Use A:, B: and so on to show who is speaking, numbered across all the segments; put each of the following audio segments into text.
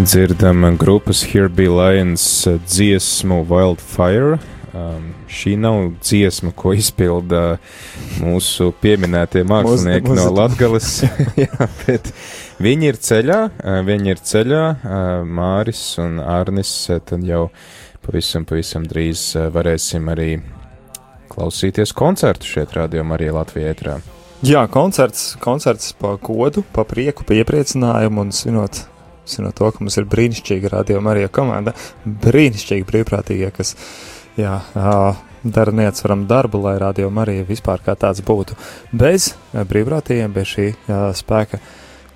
A: Dzirdam grupas Here Be Lions dziesmu Wildfire. Um, šī nav dziesma, ko izpilda mūsu pieminētie mākslinieki Mūs, no Latgales. Jā, bet viņi ir ceļā, viņi ir ceļā, Māris un Arnis, tad jau pavisam, pavisam drīz varēsim arī klausīties koncertu šeit rādījumā arī Latvijā ētrā.
B: Jā, koncerts, koncerts pa godu, pa prieku, pa iepriecinājumu un svinot no to, ka mums ir brīnišķīga radījuma arī komanda, brīnišķīgi brīvprātīgie, kas jā, dara neatsveramu darbu, lai radījuma arī vispār kā tāds būtu. Bez brīvprātīgiem, bez šī spēka,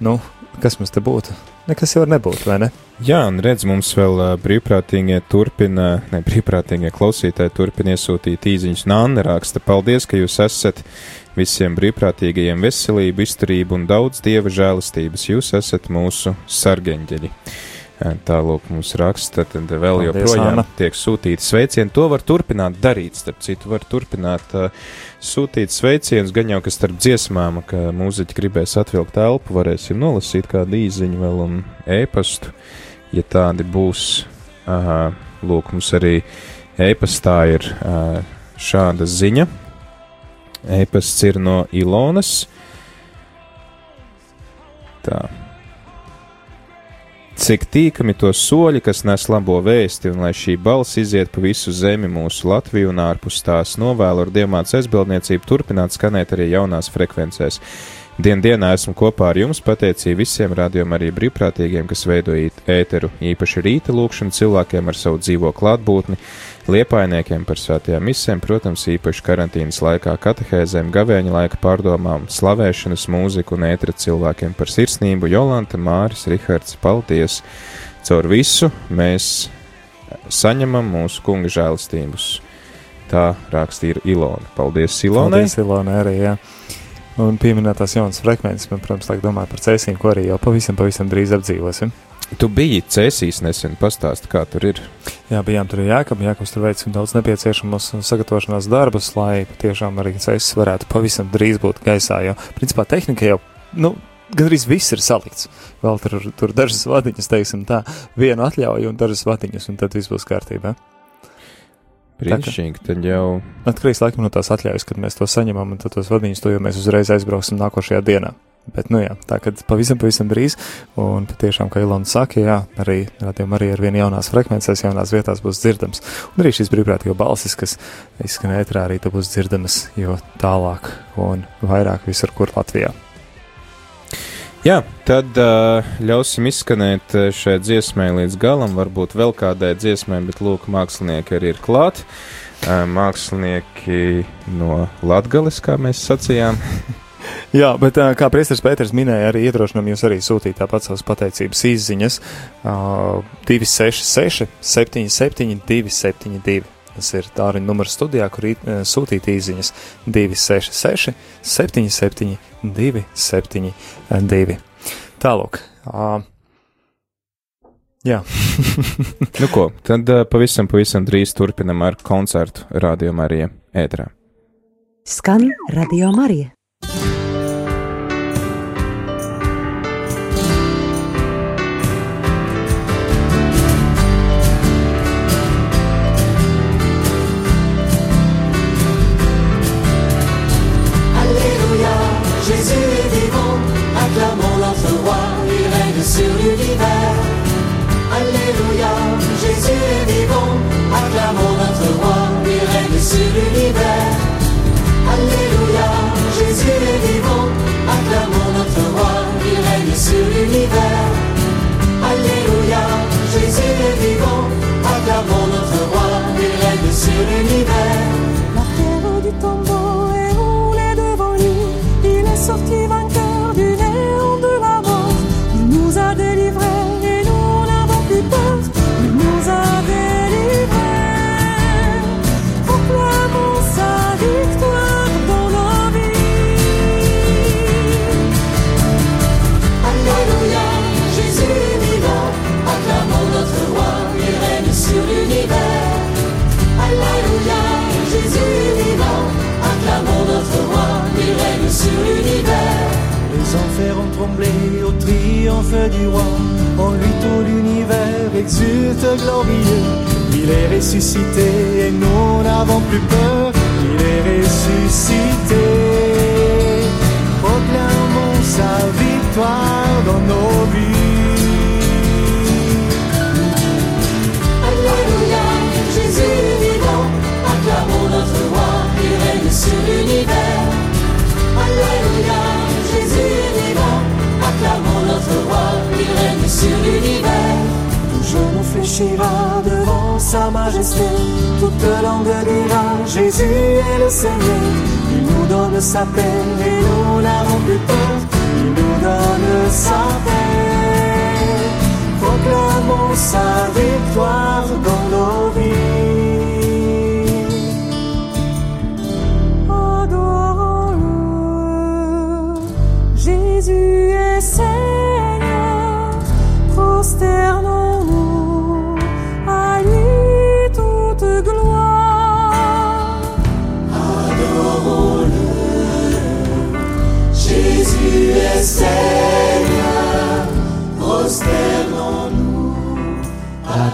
B: nu, kas mums te būtu? Nekas jau var nebūt, vai ne?
A: Jā, un redz, mums vēl brīvprātīgie turpina, ne brīvprātīgie klausītāji turpina iesūtīt īziņus. Nāna raksta, paldies, ka jūs esat visiem brīvprātīgajiem veselību, izturību un daudz dieva žēlastības. Jūs esat mūsu sargeņģeļi. Tālāk mums raksta, tad vēl Paldies, joprojām Anna. tiek sūtīti sveicieni. To var turpināt darīt, starp citu, var turpināt uh, sūtīt sveicienus, gan jau, ka starp dziesmām, ka mūziķi gribēs atvilkt elpu, varēsim nolasīt kādu īziņu vēl un ēpastu, ja tādi būs. Uh, lūk, mums arī ēpastā ir uh, šāda ziņa E-pasts ir no Ilonas. Tā. Cik tīkami to soļi, kas nes labo vēsti, un lai šī balss iziet pa visu zemi, mūsu Latviju un ārpus tās novēlu ar diamāts aizbildniecību turpināt skanēt arī jaunās frekvencēs. Dien dienā esmu kopā ar jums, pateicību visiem rādījumam arī brīvprātīgiem, kas veido ēteru, īpaši rīta lūkšanu cilvēkiem ar savu dzīvo klātbūtni, liepainiekiem par svētajām misēm, protams, īpaši karantīnas laikā katehēzēm, gavēņa laika pārdomām, slavēšanas mūziku un ētera cilvēkiem par sirsnību, Jolanta, Māris, Rihards, paldies! Caur visu mēs saņemam mūsu kunga žēlastības. Tā rakstīja Ilona. Paldies, Ilonai!
B: Paldies, Ilonai arī, jā. Un pieminētās jaunas frekvences, man, protams, liek domāt par cēsīm, ko arī jau pavisam, pavisam drīz apdzīvosim.
A: Tu biji cēsīs nesen, pastāsti, kā tur ir.
B: Jā, bijām tur Jākab, Jākabs tur veicis daudz nepieciešamos sagatavošanās darbus, lai tiešām arī cēsis varētu pavisam drīz būt gaisā, jo, principā, tehnika jau, nu, gandrīz viss ir salikts. Vēl tur, tur dažas vadiņas, teiksim tā, vienu atļauju un dažas vadiņas, un tad viss būs kārtībā.
A: Brīnišķīgi, tad jau.
B: Atkarīgs laikam no tās atļaujas, kad mēs to saņemam, un tad tos vadīņus to jau mēs uzreiz aizbrauksim nākošajā dienā. Bet, nu jā, tā kā pavisam, pavisam drīz, un patiešām, kā Ilona saka, jā, arī rādījumam arī ar vien jaunās frekvencēs, jaunās vietās būs dzirdams. Un arī šīs brīvprātīgo balsis, kas izskan ētrā, arī būs dzirdamas, jo tālāk un vairāk visur, kur Latvijā.
A: Jā, tad uh, ļausim izskanēt šai dziesmai līdz galam. Varbūt vēl kādai dziesmai, bet lūk, mākslinieki arī ir klāt. Uh, mākslinieki no Latgales, kā mēs sacījām.
B: Jā, bet kā Priesteris Pēters minēja, arī iedrošinām jūs arī sūtīt tāpat savas pateicības izziņas uh, 266 77 272. Tas ir tālruņa numurs studijā, kur sūtīt īsiņas 266, 77, 272. Tālāk. Uh, jā.
A: nu ko, tad uh, pavisam, pavisam drīz turpinam ar koncertu Radio Marija ētrā.
C: Skan Radio Marija.
D: sortir. Du roi. En lui tout l'univers exulte glorieux. Il est ressuscité et nous n'avons plus peur. Il est ressuscité. Toute langue dira Jésus est le Seigneur. Il nous donne sa paix et nous n'avons plus peur. Il nous donne sa paix. Proclamons sa victoire dans nos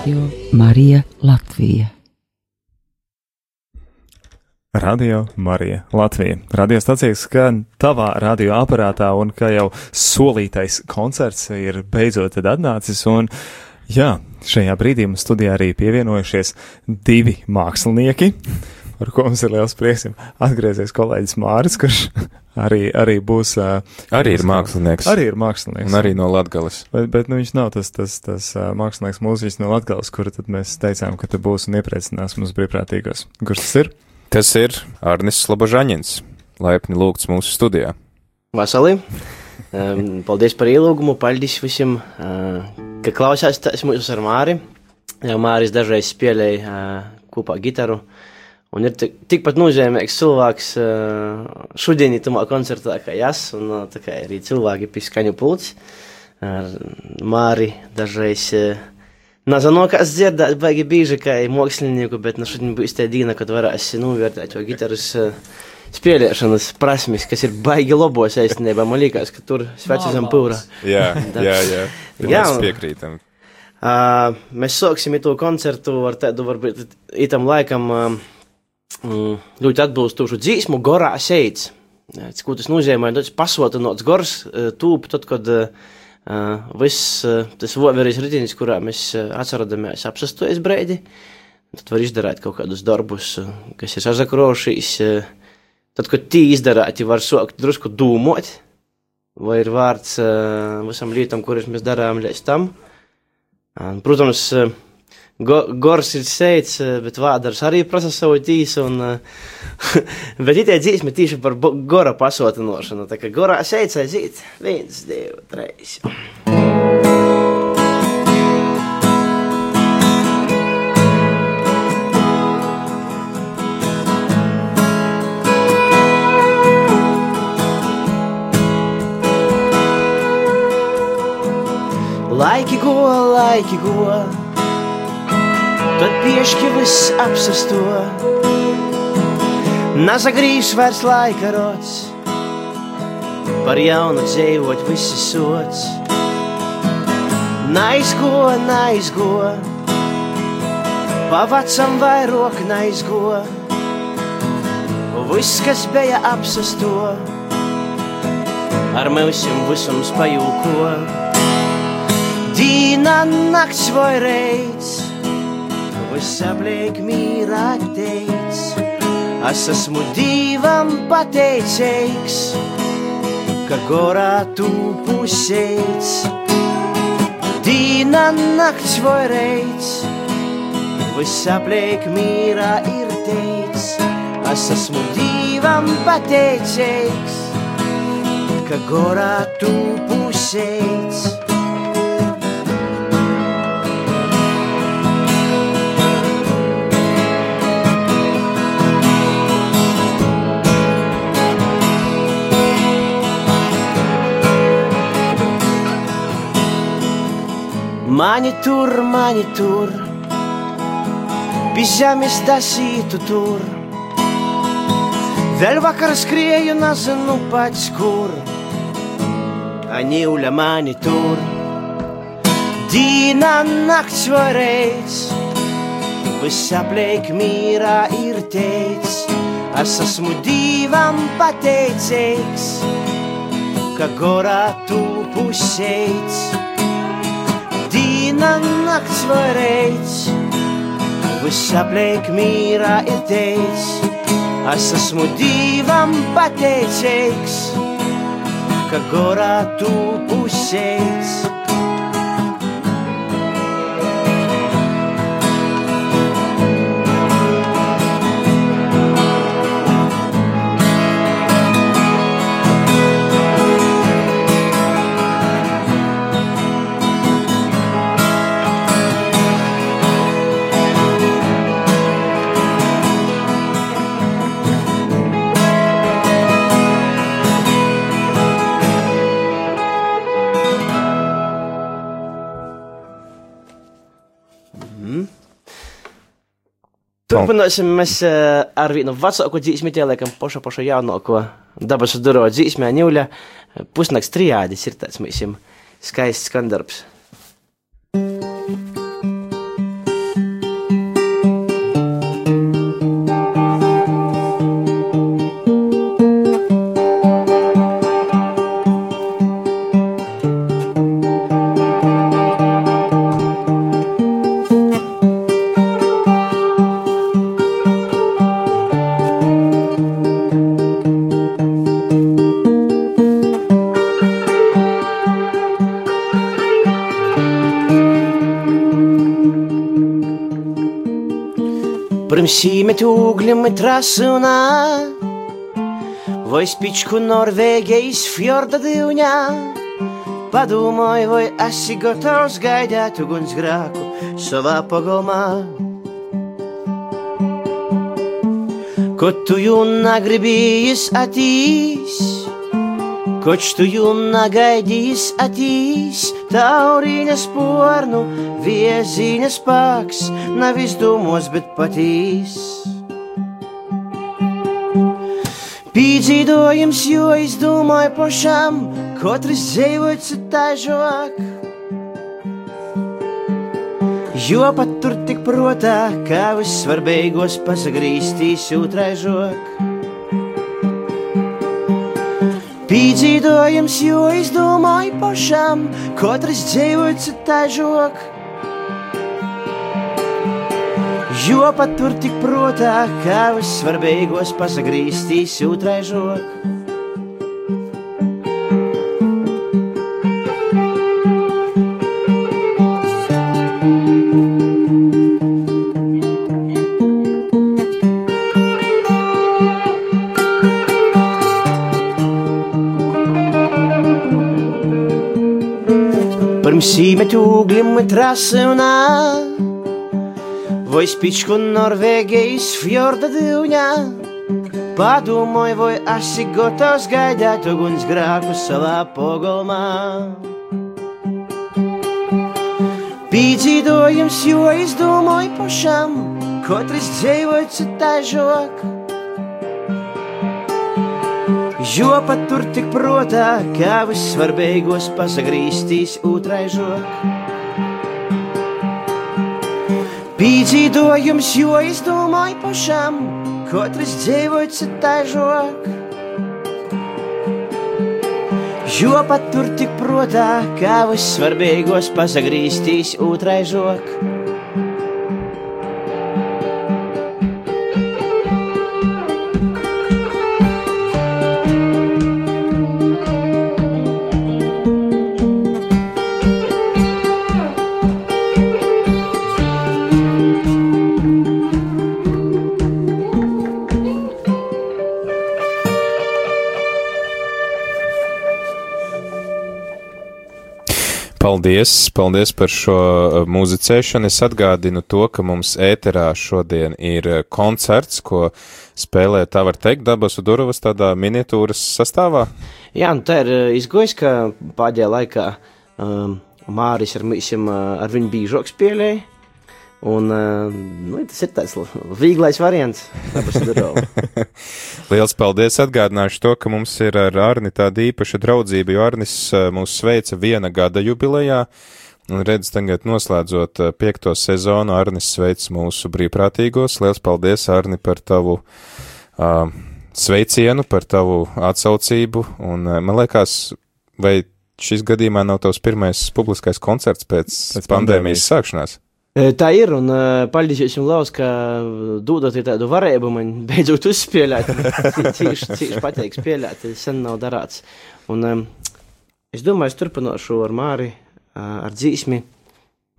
C: Radio Marija Latvija.
B: Radio Marija Latvija. Radiostacija skan tavā radioaparātā, un kā jau solītais koncerts ir beidzot atnācis, jā, šajā brīdī mums studijā arī pievienojušies divi mākslinieki, par ko mums ir liels prieks. Atgriezies kolēģis Māris, kurš arī, arī būs.
A: Arī ir mākslinieks.
B: Arī ir mākslinieks.
A: Un arī no Latgales.
B: Bet, bet nu, viņš nav tas, tas, tas mākslinieks mūziķis no Latgales, kuru tad mēs teicām, ka te būs un iepriecinās mums brīvprātīgos. Kurš tas ir?
A: Tas ir Arnis Slobožaņins. Laipni lūgts mūsu studijā.
E: Vasarī. Paldies par ielūgumu, paldies visiem, uh, ka klausās tas mūsu ar Māri. Jau Māris dažreiz spēlēja uh, kopā gitaru. Un ir tik- tikpat nozīmīgs cilvēks uh, šodien, tamā koncertā, kā jas, un uh, tā kā arī cilvēki pie skaņu pults. Uh, Māri dažreiz. Uh, Nezinu, kas dzirdēt, baigi bieži, kā mākslinieku, bet nu šodien būs tā diena, kad varēsi novērtēt to gitaras spēlēšanas prasmes, kas ir baigi labos īstenībā. Man liekas, ka tur sveci zem pūra.
A: Jā, jā, jā.
E: Jā.
A: Mēs piekrītam.
E: Uh, mēs sāksim to koncertu ar tādu, varbūt, itam laikam uh, ļoti atbilstošu dzīsmu, gorā seids. Ko tas nozīmē, tas pasotinots gors uh, tūp, tad, kad uh, viss uh, tas voveris ritinis, kurā mēs uh, atceramies apsastojas breidi, tad var izdarīt kaut kādus darbus, uh, kas ir sazakrošīs. Uh, tad, kad tī izdarīti, var sākt drusku dūmot, vai ir vārds uh, visam lietam, kuras mēs darām līdz tam. Protams, eh, go, gors ir sēdz, eh, bet vādars arī prasa savu tīsu. Un, eh, bet it ir dzīsme tieši par gora pasotinošanu. Tā kā gorā sēdz aiziet, viens, divi, trīs. Laiki go, laiki go, tad piešķi viss apsasto. Nazagrīž vairs laika rots, par jaunu dzīvot visi sots. Naizgo, naizgo, pavacam vairāk naizgo. Viss, kas bija apsasto, ar mūsim visam spajūko. Dīna nakts vai reiz, visa bliek mīrā teic. Es esmu divam pateicīgs, ka gorā tu pusēts. Dīna nakts vai reiz, visa bliek mīrā ir teic. Es esmu divam pateicīgs, ka gorā tu pusēts. Mani tur, mani tur, pižamis dasītu tur. Vēl vakar skrieju, nezinu pats kur. Aniuļa mani tur, Dīna nakts varēs, viss apliek mīrā ir teicis. Es esmu divam pateicīgs, ka gorā tu pusēts. Dīna nakts varēs, viss apliek mīrā ir teicis. Es esmu divam pateicīgs, ka gorā tu pusēts. Turpināsim mēs eh, ar vienu vecāku dzīsmi, liekam, pašu pašu jaunāko dabas duro dzīsmē, ņūļa. Pusnakts trijādis ir tāds mums skaists skandarbs. Примсіметь углями трасуна, Вой спичку Норвегії з фьорда дивня. Подумай, вой, асі готов згайдять огонь з граку, сова погома. Котую нагребіїс атісь, Kočtuju nagaidījis atīs, taurīņas pornu, viezīņas paks, nav izdomos, bet patīs. Pīdzīdojums, jo izdomāju pašam, katrs dzīvot citāžāk. Jo pat tur tik protā, kā vissvarbeigos pasagrīstīs otraižāk. Pīdzīdojums, jo izdomāju pašam, katrs dzīvot citāžāk. Jo pat tur tik protā, kā vissvarbeigos pasagrīstīs otraižāk. Примсіметь углями трасуна, Вой спичку Норвегії з фьорда дивня. Подумай, вой, асі готов згайдать огонь з граку села поголма. Pīdzīdojums, jo izdomāju pašam, katrs dzīvot citāžāk. Jo pat tur tik protā, kā vissvarbeigos pasagrīstīs otraižāk. Pīdzīdojums, jo izdomāju pašam, katrs dzīvot citāžāk. Jo pat tur tik protā, kā vissvarbeigos pasagrīstīs otraižāk.
A: Paldies, paldies par šo uh, muzicēšanu. Es atgādinu to, ka mums ēterā šodien ir uh, koncerts, ko spēlē, tā var teikt, Dabasu Durovas tādā miniatūras sastāvā.
E: Jā, nu tā ir eh, izgojis, ka pēdējā laikā um, Māris ar, mīsim, ar viņu bīžoks spēlēja. Un, uh, nu, tas ir tāds vieglais variants.
A: Liels paldies! Atgādināšu to, ka mums ir ar Arni tāda īpaša draudzība, jo Arnis uh, mūs sveica viena gada jubilejā. Un redz, tagad noslēdzot uh, piekto sezonu, Arnis sveic mūsu brīvprātīgos. Liels paldies, Arni, par tavu uh, sveicienu, par tavu atsaucību. Un uh, man liekas, vai šis gadījumā nav tavs pirmais publiskais koncerts pēc,
B: Pēc
A: pēc pandēmijas
B: pandēmijas.
A: sākšanās?
E: Tā ir, un paldies jums, Laus, ka dodot tādu varējumu man beidzot uzspēlēt. Cīši, cīši pateiks spēlēt, sen nav darāts. Un um, es domāju, es turpināšu ar Māri, ar dzīsmi,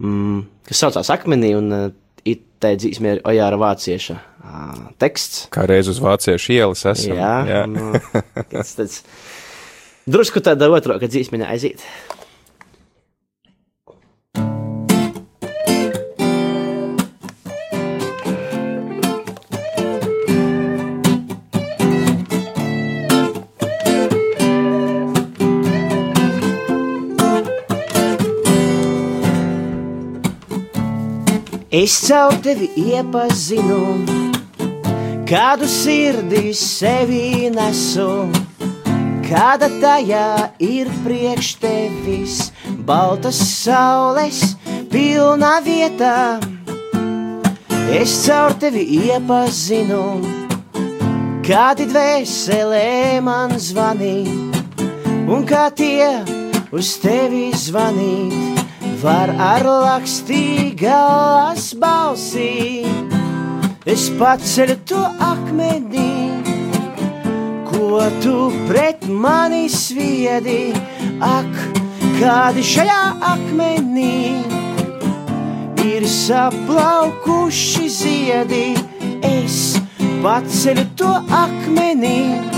E: mm, kas saucās Akmenī, un it tā dzīsmi ir Ojāra Vācieša teksts.
A: Kā reiz uz vāciešu ielas esam.
E: Jā, jā. Un, tāds, drusku tāda otrā, kad dzīsmi neaiziet. Es caur tevi iepazinu, kādu sirdī sevi nesu, kāda tajā ir priekš tevis, baltas saules pilna vieta. Es caur tevi iepazinu, kādi dvēselē man zvanīja un kā tie uz tevi zvanīt, var ar lakstīgās balsī. Es paceļu to akmenī, ko tu pret mani sviedi, ak, kādi šajā akmenī ir saplaukuši ziedi. Es paceļu to akmenī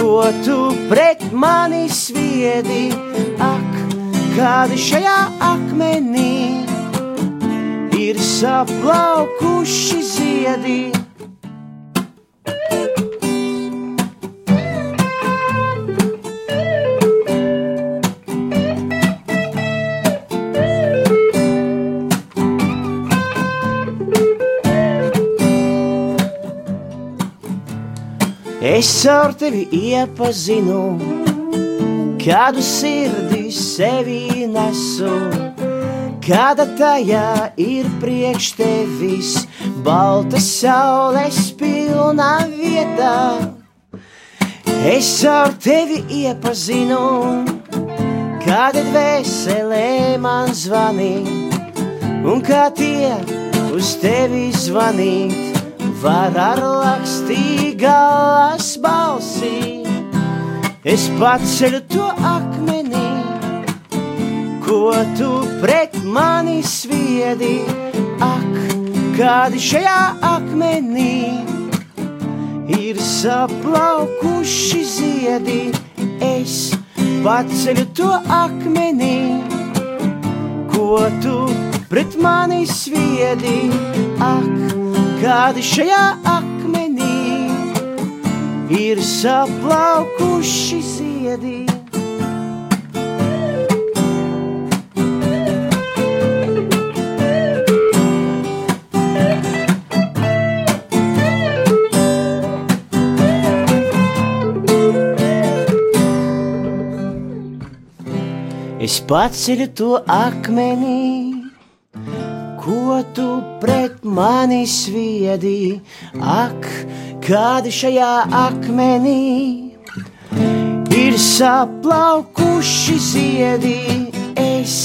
E: ko tu pret mani sviedi, ak, kādi šajā akmenī ir saplaukuši ziedi. Es ar tevi iepazinu, kādu sirdī sevi nesu, kāda tajā ir priekš tevis, balta saules pilna vieta. Es ar tevi iepazinu, kāda dvēselē man zvanīja, un kā tie uz tevi zvanīt var ar lakstīgās balsī. Es paceļu to akmenī, ko tu pret mani sviedi. Ak, kādi šajā akmenī ir saplaukuši ziedi. Es paceļu to akmenī, ko tu pret mani sviedi. Ak, kādi šajā akmenī ir saplaukuši ziedi. Es paceļu to akmenī, ko tu pret mani sviedi, ak, kādi šajā akmenī? Ir saplaukuši ziedi. Es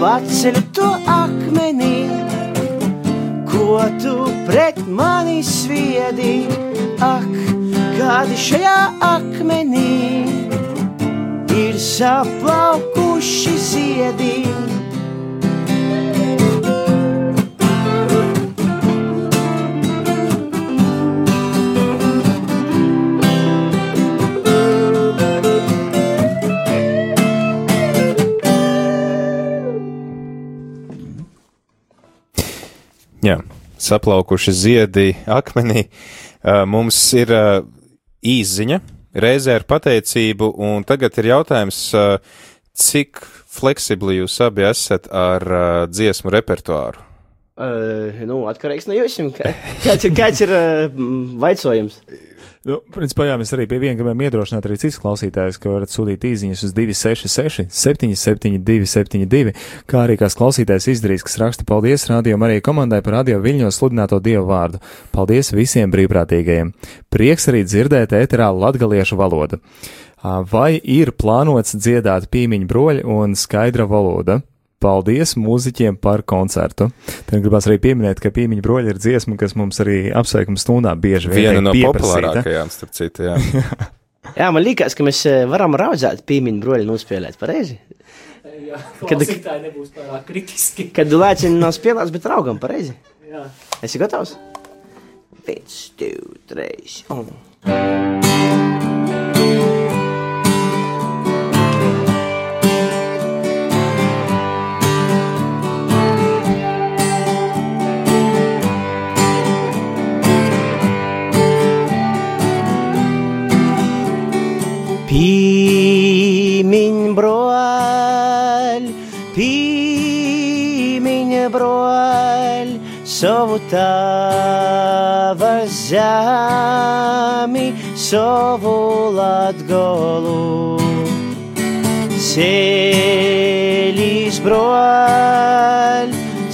E: paceļu to akmenī, ko tu pret mani sviedi, ak, kādi šajā akmenī ir saplaukuši ziedi.
A: Jā, saplaukuši ziedi akmenī. Mums ir īziņa, reizē ar pateicību, un tagad ir jautājums, uh, cik fleksibli jūs abi esat ar uh, dziesmu repertuāru?
E: Uh, nu, atkarīgs no jums. Kāds ir, kāds ir uh, vaicojums?
B: Nu, principā, jā, mēs arī pie viena gribam iedrošināt arī citus klausītājus, ka varat sūtīt īsiņas uz 266, 772, 72, kā arī kāds klausītājs izdarīs, kas raksta paldies radio arī komandai par radio viļņos sludināto dievu vārdu. Paldies visiem brīvprātīgajiem. Prieks arī dzirdēt ēterā latgaliešu valodu. Vai ir plānots dziedāt pīmiņu broļi un skaidra valoda? Paldies mūziķiem par koncertu. Tad gribās arī pieminēt, ka pīmiņu broļi ir dziesma, kas mums arī apsveikuma stundā bieži vien
A: Viena
B: tiek
A: no populārākajām, starp citu, jā.
E: Jā, man liekas, ka mēs eh, varam raudzēt pīmiņu broļu nospēlēt pareizi.
F: Jā,
E: Kad-
F: klausītāji nebūs pārāk kritiski.
E: Kad lēciņš nav spēlēts, bet raugam pareizi.
F: Jā.
E: Esi gatavs? Viens, divi, trīs. Un... Pīmiņ broļ, pīmiņ broļ, savu tava zemi, savu latgolu. Ceļīs broļ,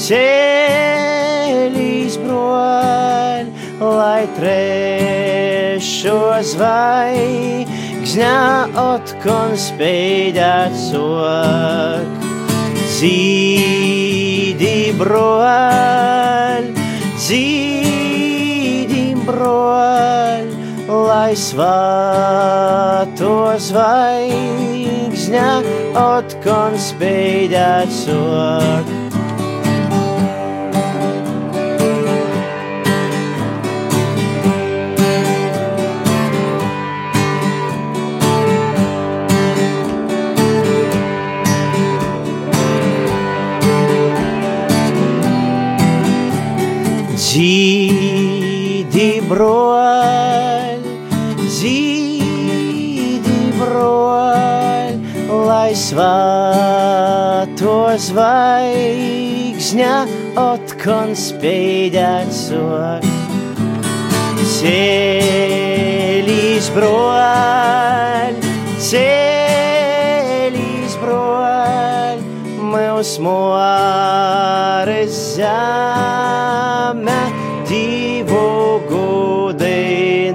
E: ceļīs broļ, lai trešo zvaigzņā otkon spēļāt sok. Zīdi broļ, zīdi broļ, lai svāto zvaigzņā otkon spēļāt sok. Zīdi broļ, zīdi broļ, lai svāto zvaigzņā otkon spēļāt sok. Ceļīs broļ, ceļīs broļ, mūs mūres zeme divu gudinoj.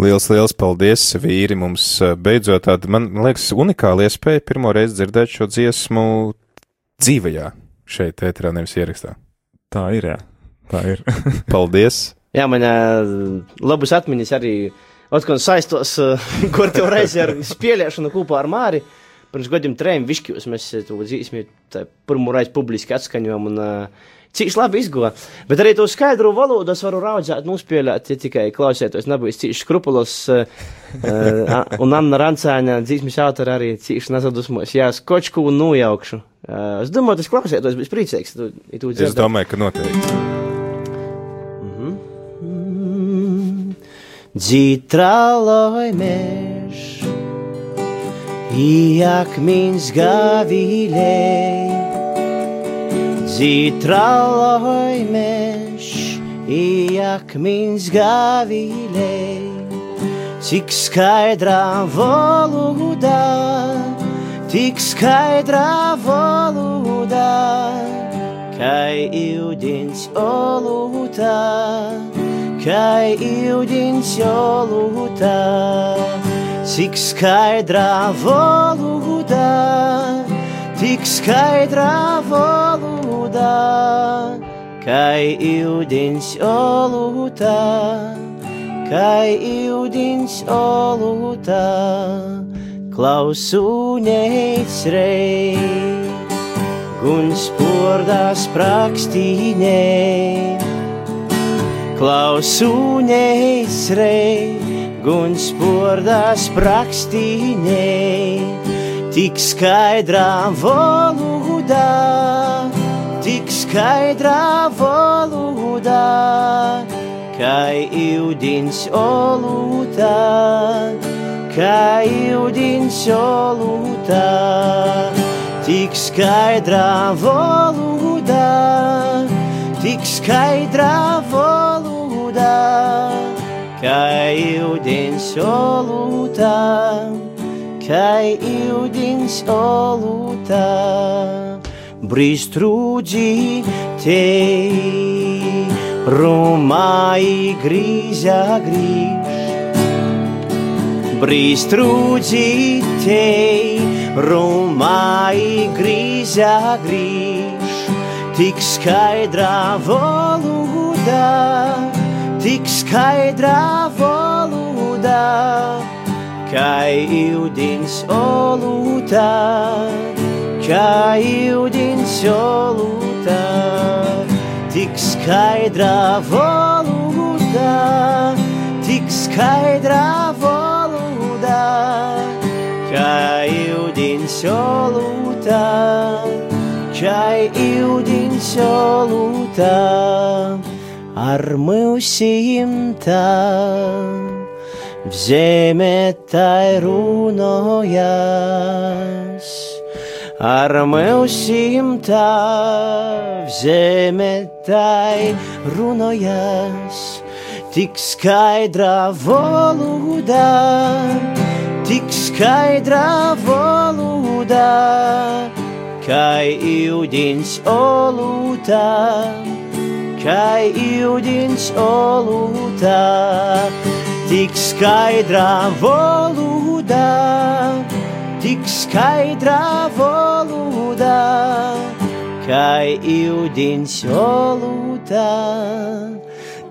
A: Liels, liels paldies, vīri. Mums beidzot tāda, man liekas, unikāla iespēja pirmo reizi dzirdēt šo dziesmu dzīvajā šeit, ēterā, nevis ierakstā.
B: Tā ir, jā. Tā ir.
A: Paldies!
E: Jā, man uh, labas atmiņas arī atkal saistos, uh, kur tev reizi ar spēlēšanu kopā ar Māri. Pirms gadiem trījiem višķos mēs to dzīsmi pirmo reizi publiski atskaņojam un uh, cīši labi izgoja. Bet arī to skaidru valodu es varu raudzēt, nospēlēt, ja tikai klausētos, nebūs cīši skrupulos. Uh, un Anna Rancāņa dzīsmis autora arī cīši nezadusmos. Jā, skočku un nojaukšu. Uh, es domāju, tas klausētos, bet priecīgs.
A: Es domāju, ka noteikti.
E: Dzitraloj mež Jak min zgavilej Dzitraloj mež Jak min zgavilej Cik skaidrā valodā Tik skaidrā valodā Kai ūdens olūtā Kai ūdens olūtā Cik skaidrā valodā Tik skaidrā valodā Kai ūdens olūtā Kai ūdens olūtā Klausu neicrei Guns pordas prakstīnē Klausu neizrei Guns pordas prakstīnē Tik skaidrā valodā Tik skaidrā valodā Kai ūdens olūtā Kai ūdens olūtā. Tik skaidrā valodā, tik skaidrā valodā, kā ūdens olūtā, kā ūdens olūtā. Brīstrūdzi te rumāji grīzā grīž. Brīstrūdzi te rumāji grīzā grīž. Tik skaidrā valodā, tik skaidrā valodā, kā ūdens olūtā kā ūdens olūtā, tik skaidrā valodā, tik skaidrā valodā, kā ūdens olūtā, kā ūdens olūtā, ar mūsim tā. W ziemię taj runojas, ar mūsim tā v zeme tai runojas, tik skaidrā valodā, tik skaidrā valodā, kā ūdens olūtā, kā ūdens olūtā, tik skaidrā valodā tik skaidrā valodā, kā ūdens olūtā,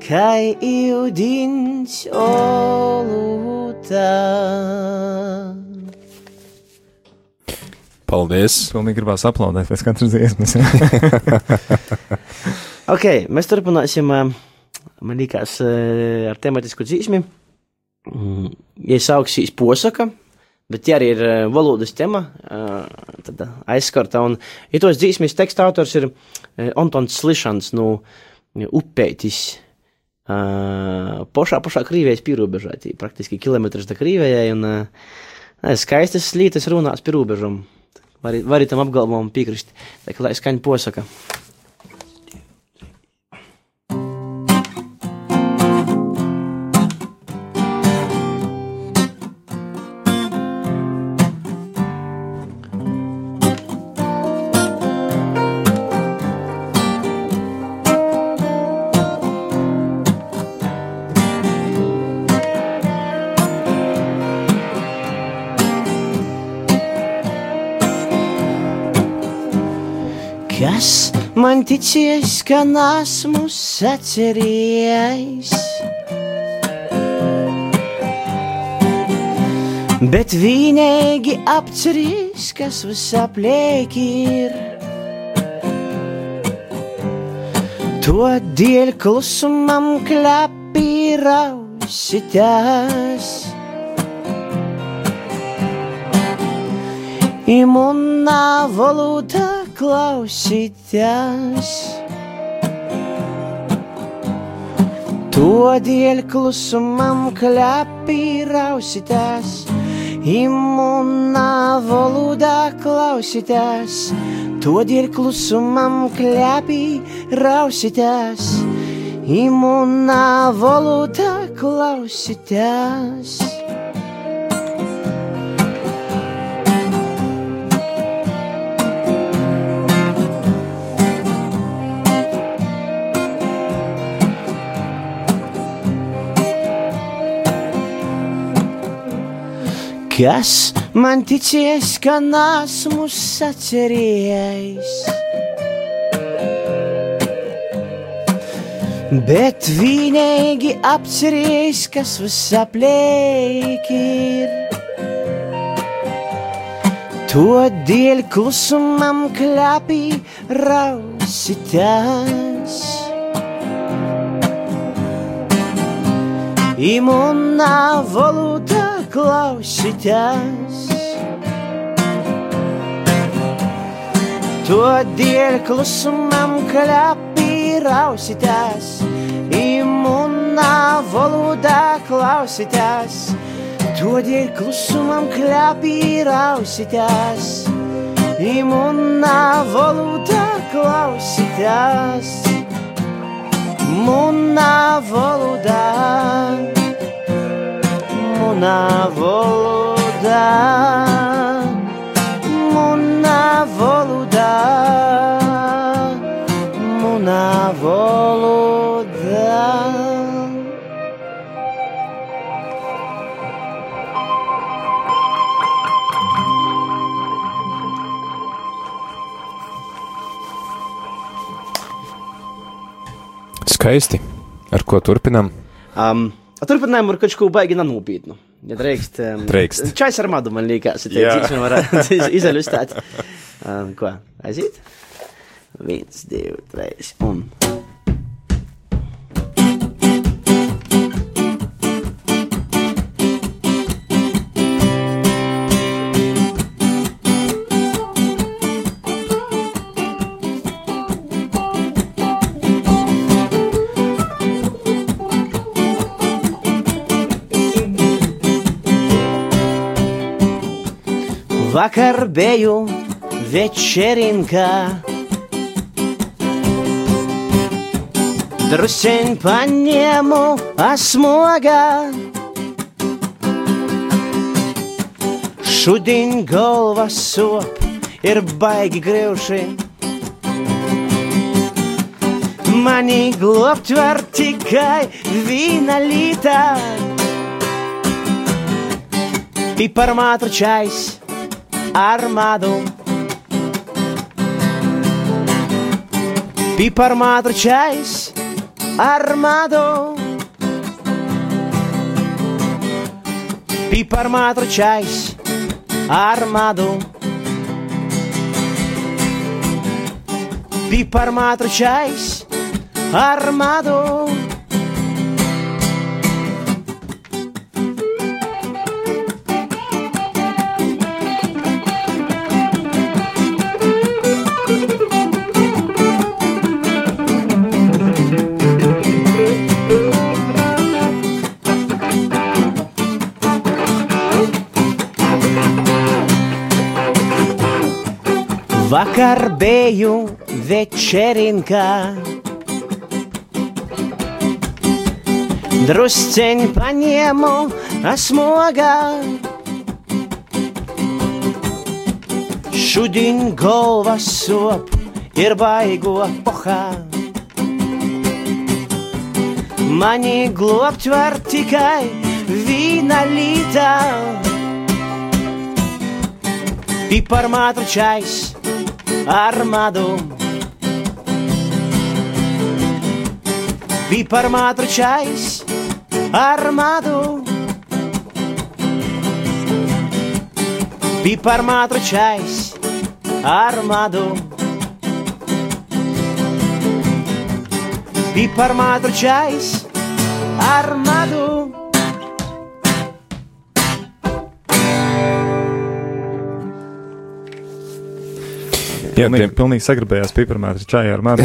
E: kā ūdens olūtā.
A: Paldies!
B: Pilnīgi gribās aplaudēt pēc katras dziesmas.
E: Ok, mēs turpināsim, ā, man liekas, ā, ar tematisku dzīsmi. Mm, Iesauksīs posaka, Bet tie arī ir uh, valodas tema, uh, tad aizskarta. Un, ja tos dzīsmes teksta autors ir Antons Slišans no uh, Upeitis. Uh, pošā, pošā Krīvijas pierobežā, praktiski kilometrs da Krīvijai, un uh, skaistas slītas runās pie Vari, vari tam apgalvojumam piekrist, tā kā lai skaņa posaka. Man ticies, ka nesmu sacerējis? Bet vienīgi apcerīs, kas visapliek ir. To dēļ klusumam klapī Imuna valuta klausytės. Tuodėl klusumam klepyrausitės. Imuna valuda klausitės. Tuodėl klusumam klepyrausitės. Imuna valuta klausitės. Kas man ticies, ka nesmu sacerējis? Bet vienīgi apcerējis, kas visapliek ir. To dēļ klusumam klapī rausitās. Imuna valoda klausīties. To dēļ klusumam klapī rausīties. Imuna valodā klausīties. To dēļ klusumam klapī rausīties. imunā valodā klausītās. Munā valodā,
A: Skaisti. Ar ko turpinām?
E: Um, Turpinājumu ar kaut ko baigi nenopietnu. Ja drīkst, um,
A: Drīkst.
E: Čais ar madu man liekas, ja
A: Jā.
E: tāds varētu izilustēt. Um, ko? Aiziet? Viens, divi, trīs. Un. Vakar biju večerinkā. Drusiņ paņēmu asmogā. Šodien galva sop ir baigi greuši. Mani globt var tikai vīna lītā. Piparmātru čais armado. Piparmātru čais armado. Piparmātru čais armado. Piparmātru čais armado. Vakar biju večerinkā. Drusceņ paņēmu asmogā. Šodien galva sop ir baigo pohā. Mani globt var tikai vīna lītā. Piparmātru čais armado. Piparmātru čais armado. Piparmātru čais armado. Piparmātru čais armado.
A: Jā,
B: Pilnīgi,
A: tiem,
B: pilnīgi sagribējās piparmētru čajā ar mani.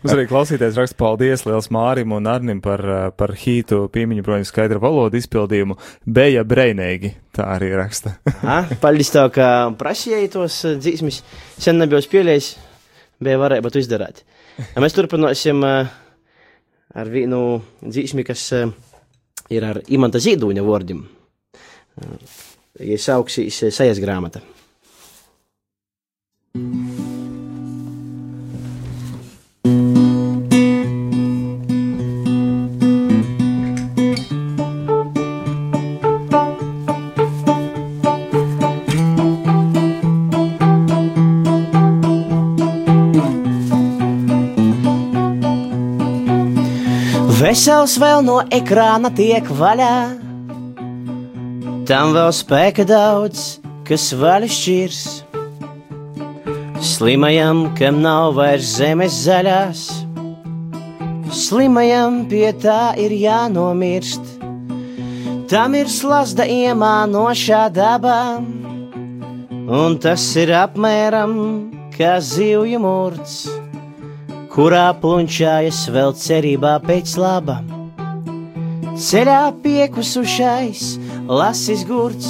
B: Mums arī klausītājs raksta paldies liels Mārim un Arnim par, par hītu piemiņu broņu skaidra valodu izpildījumu. Beja breinīgi, tā arī raksta.
E: Ha? Paldies tev, ka prasīji tos eh, dzīsmis. Sen nebiju spēlējis, bija varēja izdarīt. Ja Mēs turpināsim eh, ar vienu dzīsmi, kas eh, ir ar Imanta Zīdūņa vārdiem. Ja sauksīs sejas grāmata. Vesels vēl no ekrāna tiek vaļā. Tam vēl spēka daudz, kas vaļa šķirs. Slimajam, kam nav vairs zemes zaļās, slimajam pie tā ir jānomirst. Tam ir slazda iemānošā dabā, un tas ir apmēram kā zivju mūrts kurā plunčājas vēl cerībā pēc laba. Ceļā piekusušais, lasis gurts,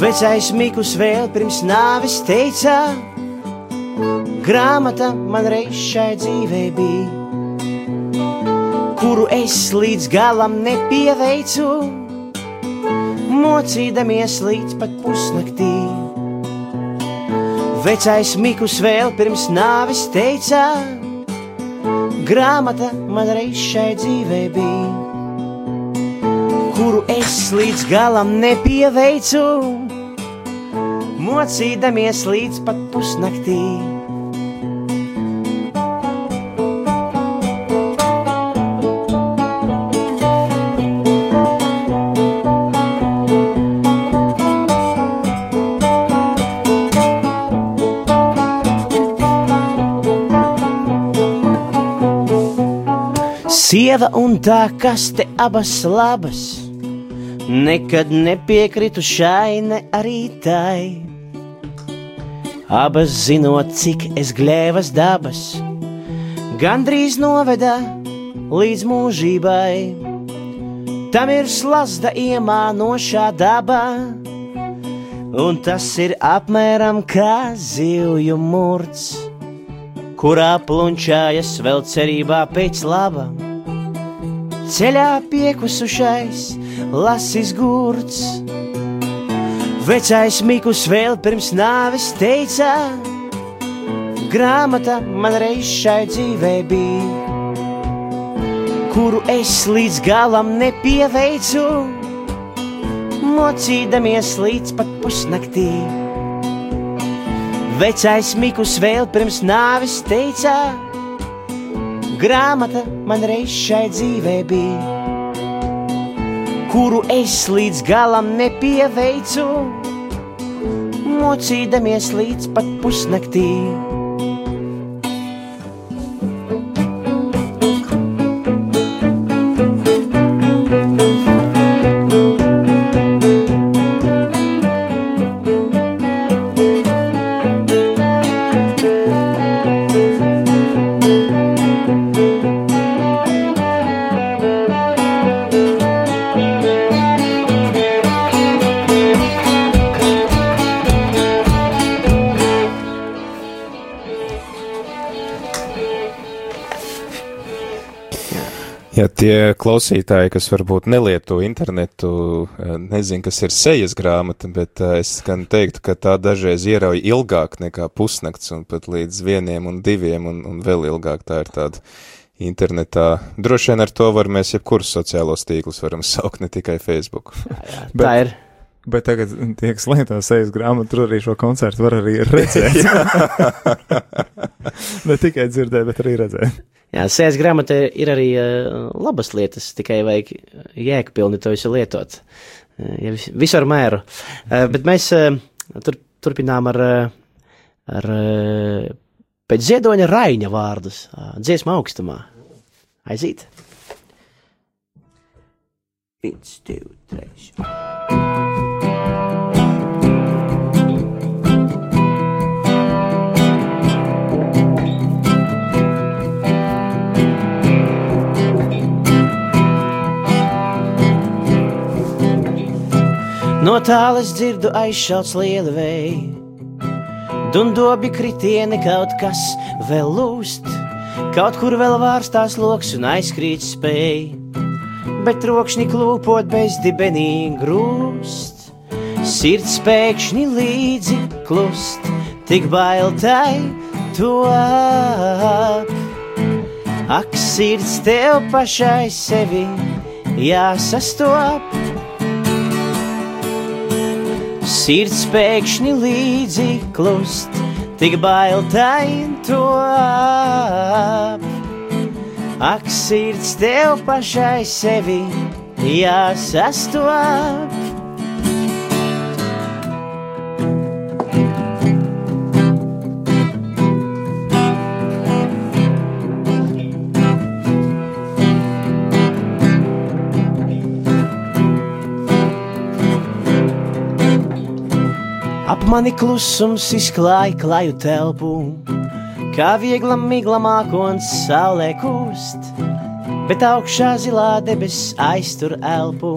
E: Vecais Mikus vēl pirms nāves teica, grāmata man reiz šai dzīvē bija, kuru es līdz galam nepieveicu, mocīdamies līdz pat pusnaktī. Vecais Mikus vēl pirms nāves teica, grāmata man reiz šai dzīvē bija kuru es līdz galam nepieveicu, mocīdamies līdz pat pusnaktī. Sieva un tā kaste abas labas, nekad nepiekritu šai, ne arī tai. Abas zinot, cik es glēvas dabas, gandrīz noveda līdz mūžībai. Tam ir slazda iemānošā daba, un tas ir apmēram kā zivju murts kurā plunčājas vēl cerībā pēc laba. Ceļā piekusušais, lasis gurts. Vecais Mikus vēl pirms nāves teica, grāmata man reiz šai dzīvē bija, kuru es līdz galam nepieveicu, mocīdamies līdz pat pusnaktī. Vecais Mikus vēl pirms nāves teica, grāmata man reiz šai dzīvē bija, kuru es līdz galam nepieveicu, mocīdamies līdz pat pusnaktī.
A: Tie klausītāji, kas varbūt nelieto internetu, eh, nezin, kas ir sejas grāmata, bet eh, es gan teiktu, ka tā dažreiz ierauj ilgāk nekā pusnakts un pat līdz vieniem un diviem un, un vēl ilgāk tā ir tāda internetā. Droši vien ar to var mēs jebkurus sociālos tīklus varam saukt, ne tikai Facebook.
B: Bet-
E: Tā ir.
B: Bet tagad tie, kas lieto sejas grāmatu, tur arī šo koncertu var arī redzēt. ne tikai dzirdēt, bet arī redzēt.
E: Jā, sēdes grāmatā ir arī uh, labas lietas, tikai vajag jēgpilni to visu lietot. Uh, ja vis, visu ar mēru. Uh, bet mēs uh, tur, turpinām ar, ar uh, pēc ziedoņa Raiņa vārdus, uh, dziesmu augstumā. Aiziet! Viens, divi, trīs. No tālas dzirdu aizšauts liela vēja, dundobi kritieni kaut kas vēl lūst, kaut kur vēl vārstās loks un aizkrīt spēj, bet trokšņi klūpot bez dibenī grūst, sirds pēkšņi līdzi klust, tik bail tai to ap. Ak, sirds tev pašai sevi jāsastop. Sirds pēkšņi līdzi klust, tik bail tain to ap. Ak, sirds tev pašai sevi jāsastop. Mani klusums izklāja klaju telpu, kā viegla migla mākons saulē kūst, bet augšā zilā debesis aiztur elpu.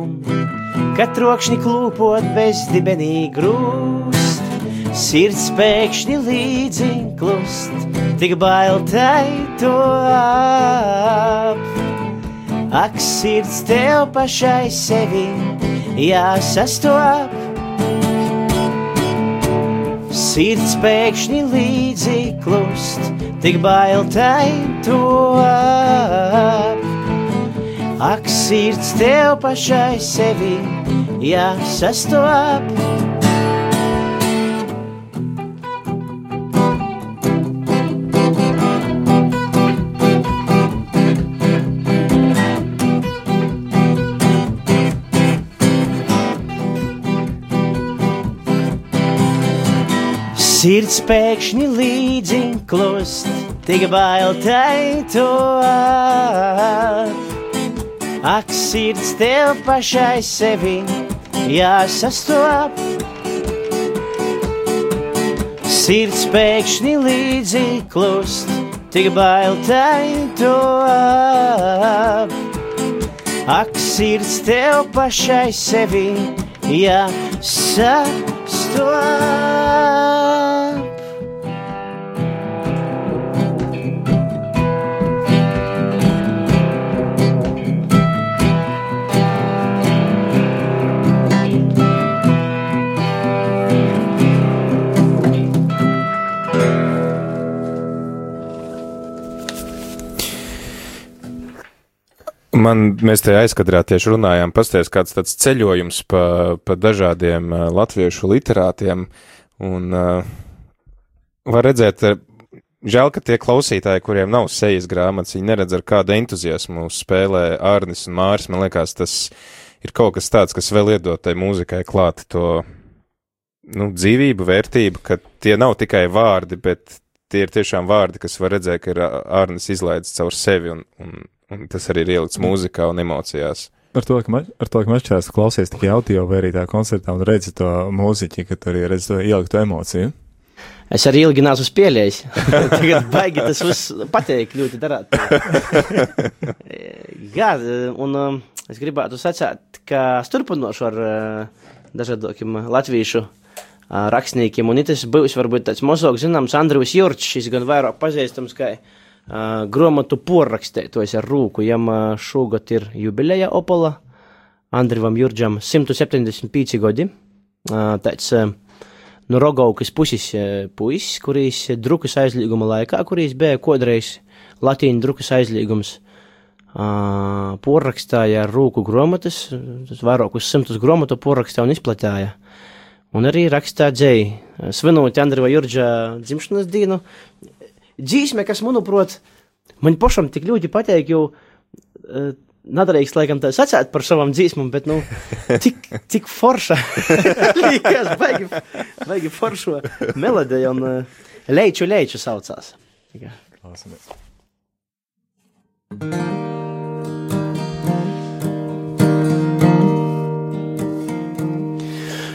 E: kad trokšņi klūpot bezdibenī grūst, sirds pēkšņi līdzi klust, tik bail tai to ap. Ak, sirds tev pašai sevi jāsastop, sirds pēkšņi līdzi klust, tik bail tai to. Ak, sirds tev pašai sevi jāsastop. Sirds pēkšņi līdzi klust, tik bail ap. Ak, sirds tev pašai sevi jāsastop. Sirds pēkšņi līdzi klust, tik bail ap. Ak, sirds tev pašai sevi jāsastop.
A: Man, mēs te aizkadrā tieši runājām, pasties kāds tāds ceļojums pa, pa dažādiem latviešu literātiem, un uh, var redzēt, žēl, ka tie klausītāji, kuriem nav sejas grāmatas, viņi neredz ar kādu entuziasmu spēlē Ārnis un Māris, man liekas, tas ir kaut kas tāds, kas vēl iedod tai mūzikai klāt to, nu, dzīvību, vērtību, ka tie nav tikai vārdi, bet tie ir tiešām vārdi, kas var redzēt, ka ir Ārnis izlaidis caur sevi un Un tas arī ir ielikts mūzikā un emocijās.
B: Ar to, ka, ma, ar to, ka mačās klausies tikai audio vai arī tā koncertā un redzi to mūziķi, ka tur arī redzi to ielikto emociju.
E: Es arī ilgi neesmu spēlējis. Tagad baigi tas viss pateikt, ļoti darāt. Jā, un um, es gribētu sacīt, ka es turpinošu ar uh, dažādiem latviešu uh, rakstniekiem, un tas būs varbūt tāds mazāk zināms Andrejs Jurčs, šis gan vairāk pazīstams kā Uh, grāmatu porrakstētojs ar rūku, jam uh, šogad ir jubileja Opola, Andrivam Jurģam 175 gadi. Uh, tāds uh, no Rogaukas puses uh, puisis, kurīs drukas aizlieguma laikā, kurīs bija kodreiz latīņu drukas aizliegums, uh, porrakstāja ar rūku grāmatas, tas vairākus simtus grāmatu porrakstāja un izplatīja. Un arī rakstīja dzēju, svinot Andriva Jurģa dzimšanas dienu, dzīsme, kas, manuprāt, man pašam tik ļoti patīk, jo uh, nadarīgs, laikam, tā sacēt par savām dzīsmām, bet, nu, tik, tik forša. Līkās, baigi, baigi foršo melodiju un uh, leiču, leiču saucās. Tikai.
B: Klausamies.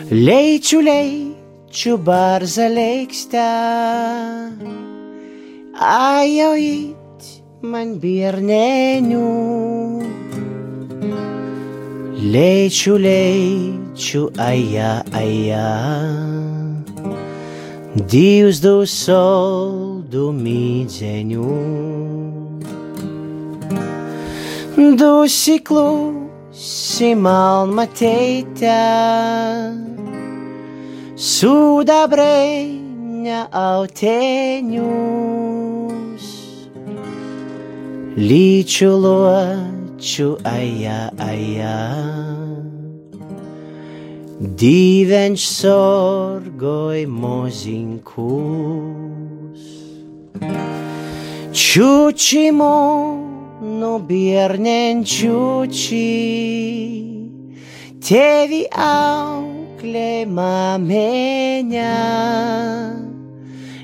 E: Leiču, leiču, barza leikstā. Ajojit man bierneņu, leču, leču, aja, aja. Dievs dos soldu mīdzeņu, dusi klusi malma teita, suda breņa auteņu. Līču loču, aja, aja. Dīveņš sorgoj mozinkus. Čuči mu, nu biernen čuči, tevi auklē māmeņa.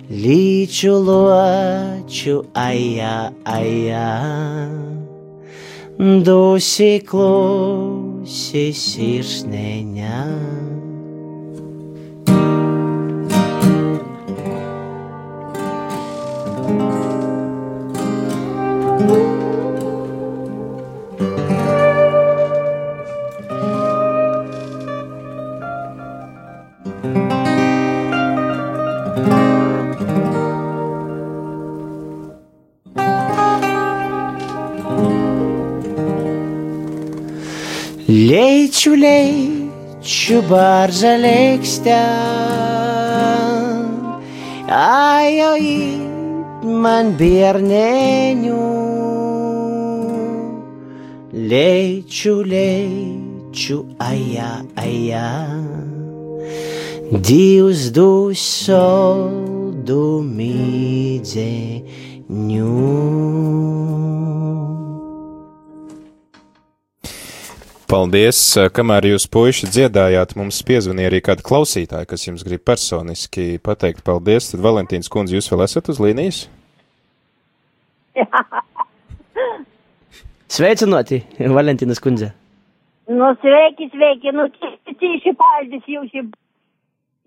E: Līču loču, aja, aja, dusi klusi sirsneņā. Leču, barza lēkstā, ajoj, man bērneņu. Leču, leču, ajā, ajā, Dievs dos soldu
A: Paldies! Kamēr jūs puiši dziedājāt, mums piezvanīja arī kāda klausītāja, kas jums grib personiski pateikt paldies. Tad Valentīns kundze, jūs vēl esat uz līnijas?
E: Sveicināti, Valentīnas kundze!
G: Nu, sveiki, sveiki, nu, tīši paldies jūs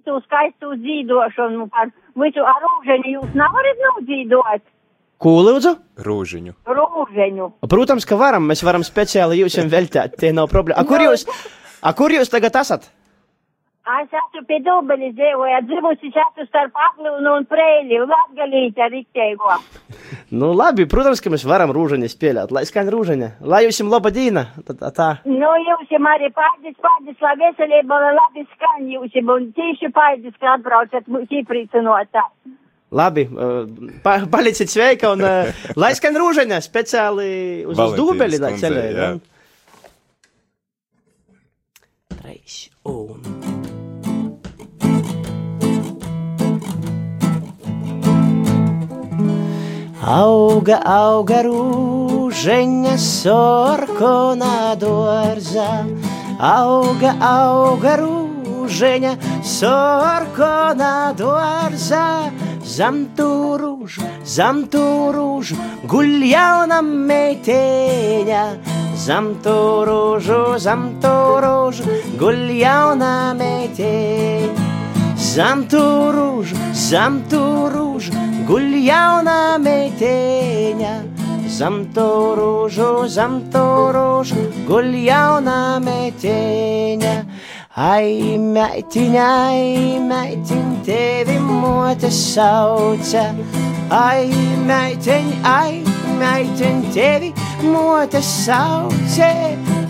G: tu skaistu dzīdošanu par visu ar rūženi jūs nevarat nudzīdot.
E: Ko lūdzu?
A: Rūžiņu.
G: Rūžeņu.
E: Protams, ka varam. Mēs varam speciāli jums veltīt. Tie nav problēma. A, kur jūs, a, kur jūs tagad esat?
G: Es esmu pie Dubeļas dzīvoju, dzimusi esmu starp Aklūnu un Preļu, Latgalīte rikteigo.
E: Nu, labi, protams, ka mēs varam rūžani spēlēt. Lai skan rūžani. Lai jums ir laba dīna. Tā, tā, tā.
G: Nu, jums ir arī paldies, paldies, lai veselība, lai labi skan jums, un tīši paldies, ka atbraucat mūs iepriecinot.
E: Labi, pa, paliciet sveika un lai skan rūžani speciāli uz, uz dūbeli. lai nu. Trīs un. Auga, auga rūžeņa sorkona dārza, auga, auga rūžeņa sorkona dārza, zem tu rūžu, zem tu rūžu, guļ jauna meiteņa, zem tu rūžu, zem tu rūžu, guļ jauna meiteņa. Zem tu rūžu, Ai, meitiņa, ai, meitiņ, tevi mote sauca. Ai, meitiņ, ai, meitiņ, tevi mote sauca.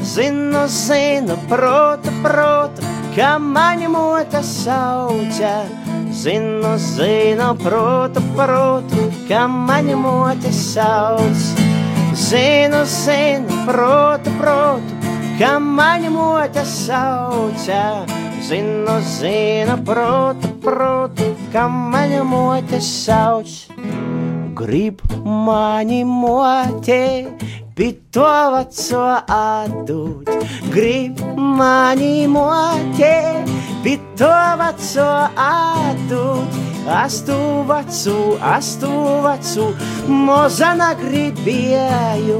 E: Zinu, zinu, protu, protu, ka mani mote sauca. Zinu, zinu, protu, protu, ka mani mote sauca. Zinu, zinu, protu, protu, ka mani mote sauca. Zinu, zinu, protu, protu, ka mani mote sauca. Grib mani mote, pitovaco atdūt. Grib mani mote, pitovaco atdūt. Astu vacu, astu vacu, mozana gribēju.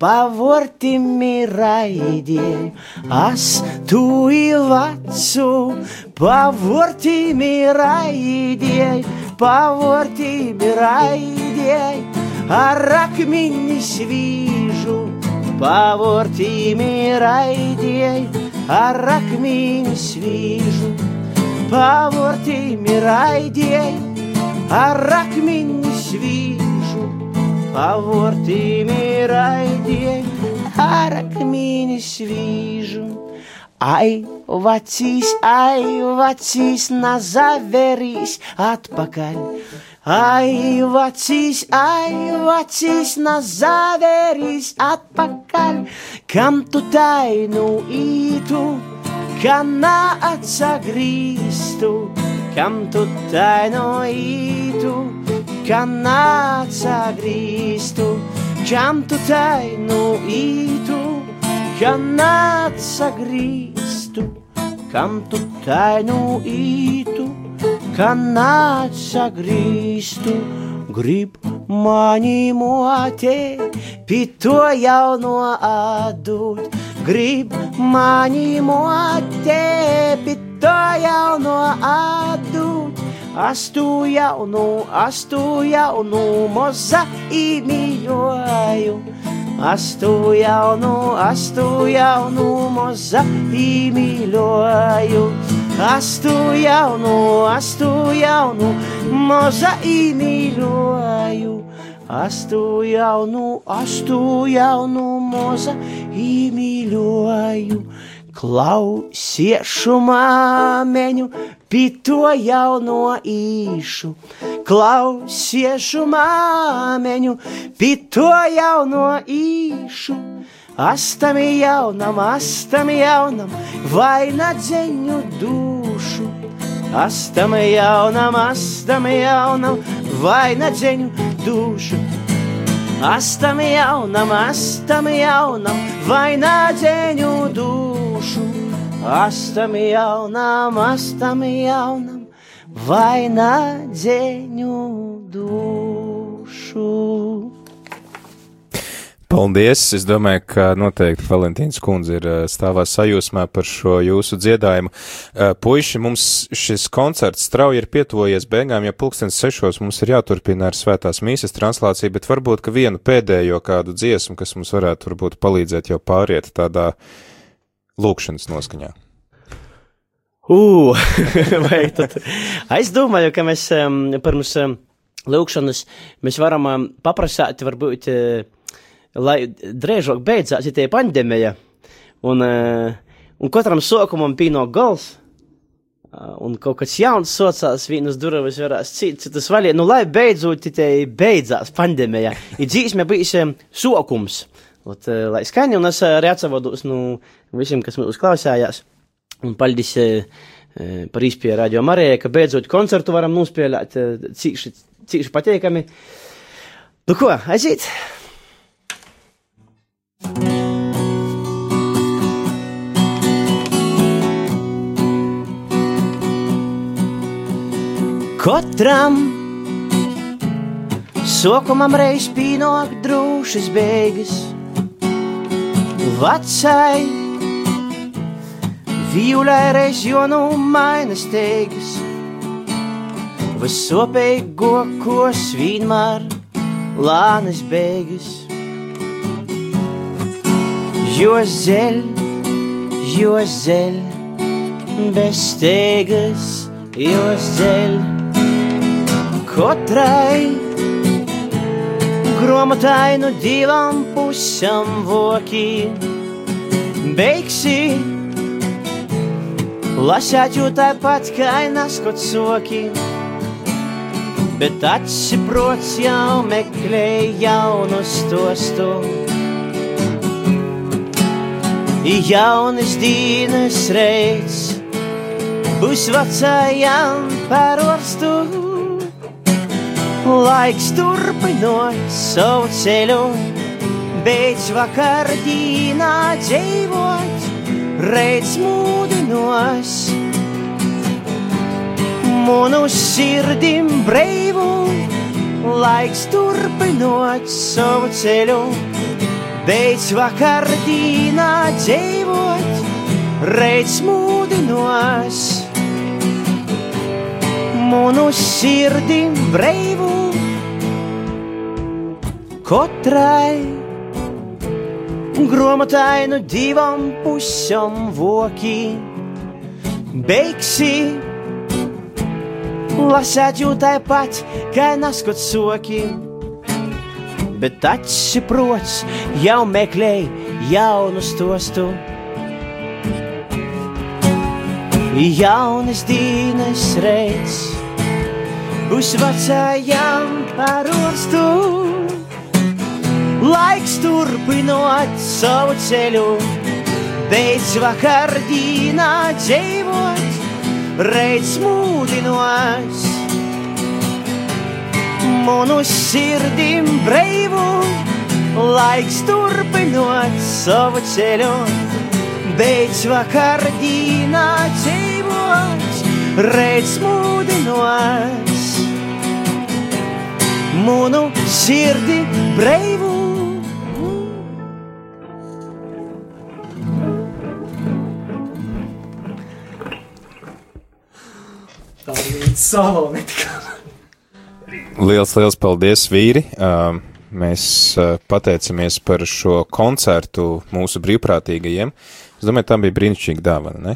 E: astu vacu, mozana gribēju. Astu vacu, astu vacu, mozana gribēju. Astu vacu, pavortimi raidēju. Astu vacu, pavortimi raidēju. Pavortimi raidēju. Ar akmeni svīžu, pavortimi raidēju. Ar akmeni svīžu, pavortimi raidēju. Ar akmeni svīžu, pavortimi raidēju. Ar akmeni svīžu. Ai, vecīs, ai, vecīs, nazaverīs atpakaļ. Ai, vecīs, ai, vecīs, nazaverīs atpakaļ. Kam tu tainu ītu, ka neatsagrīstu? Kam tu tainu ītu, ka neatsagrīstu? Kam tu tainu ītu, ka neatsagrīstu? Kam tu tainu ītu? ka neatsagrīstu, grib mani mote, pito jauno atdūt, grib mani mote, pito jauno atdūt, astu jaunu, astu jaunu, moza īmīļoju. Astu jaunu, astu jaunu, moza īmīļoju. Astu jaunu, astu jaunu, moza īmīļoju. Astu jaunu, astu jaunu, moza īmīļoju. Klausiešu māmeņu, pito jauno īšu. Klausiešu māmeņu, pito jauno īšu. Astami jaunam, astami jaunam, vainadzeņu dušu. Astami jaunam, astami jaunam, vainadzeņu dušu. Astam jaunam, astam jaunam, vainādzeņu dušu. Astam jaunam, astam jaunam, vainādzeņu dušu.
A: Paldies! Es domāju, ka noteikti Valentīns kundze ir eh, stāvā sajūsmā par šo jūsu dziedājumu. Eh, Puiši, mums šis koncerts strauji ir pietuvojies beigām, ja pulkstens sešos mums ir jāturpina ar svētās mīsas translāciju, bet varbūt, ka vienu pēdējo kādu dziesmu, kas mums varētu varbūt palīdzēt jau pāriet tādā lūkšanas noskaņā.
E: Tad? Es domāju, ka mēs um, pirms um, lūkšanas mēs varam um, paprasāt, varbūt, uh, lai drēžāk beidzās šī pandēmija. Un, uh, un katram sokumam bija no gals. Uh, un kaut kas jauns socās, vienas durvis varēs cits, citas vaļie. Nu, lai beidzot te beidzās pandēmija, ir dzīsme bijis um, sokums. Ot, uh, lai skaņi, un es uh, arī atsavados nu, visiem, kas mūs klausījās. Un paldies eh, eh, par izpēju radio Marijai, ka beidzot koncertu varam nospēlēt eh, cīši, cīši pateikami. Nu ko, aiziet! Katram sokumam reiz pīnāk drūšas beigas, vecai Violē reiz jonu mainas teigas, Visopeigo, ko svīnmār lānas beigas. Jo zeļ, jo zeļ, bez steigas, jo zeļ. Katrai gromatai no divām pusēm voki beigsi. Jau tāpat kā naskot soki, bet atsiprots jau meklē jaunu stostu. Jaunas dienas reids būs vecajām parorstu. Laiks turpinot savu ceļu, beidz vakar dīnā dzīvot reiz mūdinos. Munu sirdim brīvu, laiks turpinot savu ceļu, beidz vakar dīnā dzīvot, reiz mūdinos. Munu sirdim brīvu, katrai gromatai no divām pusēm voki. Beigsi lasēt jau tāpat, kā naskot soki. Bet atsiprots jau meklē jaunu stostu. Jaunas dienas reiz uz vecajām parorstu. Laiks turpinot savu ceļu, beidz vakar dīnā dzīvot, reiz mūdinos. Manu sirdim brīvu, laiks turpinot savu ceļu, beidz vakar dīnā dzīvot, reiz mūdinos. Manu sirdi brīvu.
F: Tā ir sava, ne tikai.
A: Liels, liels paldies, vīri! Uh, mēs uh, pateicamies par šo koncertu mūsu brīvprātīgajiem. Es domāju, tā bija brīnišķīga dāvana, ne?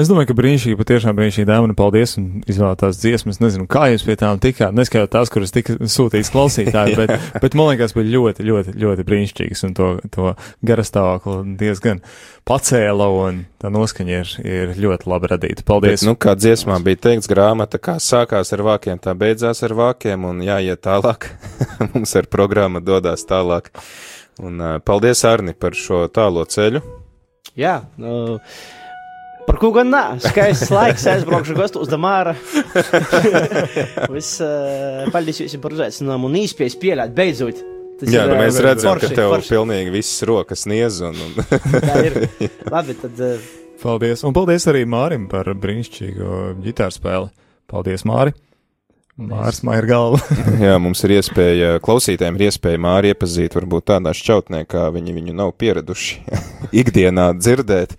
B: Es domāju, ka brīnišķīgi, patiešām brīnišķīgi dāvana. Paldies un izvēlētās dziesmas. Nezinu, kā jūs pie tām tikāt. Neskatot tās, kuras tika sūtītas klausītāji, bet, bet man liekas, bija ļoti, ļoti, ļoti brīnišķīgas un to, to garastāvokli diezgan pacēla un tā noskaņa ir, ir ļoti labi radīta. Paldies!
A: Bet, nu, kā dziesmā bija teikts, grāmata kā sākās ar vākiem, tā beidzās ar vākiem un jāiet tālāk. Mums ar programma dodās tālāk. Un uh, paldies, Arni, par šo tālo ceļu.
E: Jā, nu, par ko gan nē, skaists laiks, aizbraukšu gastos Damāra. Viss, paldies jums par uzaicinājumu un īspējas pieļāt beidzot. Tas
A: Jā,
E: ir,
A: nu, mēs redzam,
E: forši,
A: ka tev
E: forši.
A: pilnīgi viss rokas niez un, un
E: Tā ir. Labi, tad
B: Paldies! Un paldies arī Mārim par brīnišķīgo ģitāru spēli. Paldies, Māri! Mārs Maija galva.
A: Jā, mums ir iespēja, klausītājiem ir iespēja māri iepazīt varbūt tādā šķautnē, kā viņi viņu nav pieraduši ikdienā dzirdēt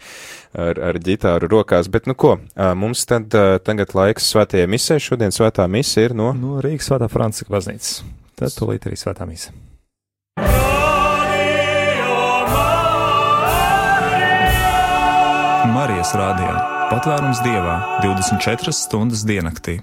A: ar, ar ģitāru rokās. Bet, nu ko, mums tad tagad laiks svētajai misē. Šodien svētā mise ir no.
B: No Rīgas Svētā Franciska baznīcas. Tad tūlīt arī Svētā mīsa.
H: Marijas Rādio. Patvērums dievā 24 stundas diennaktī.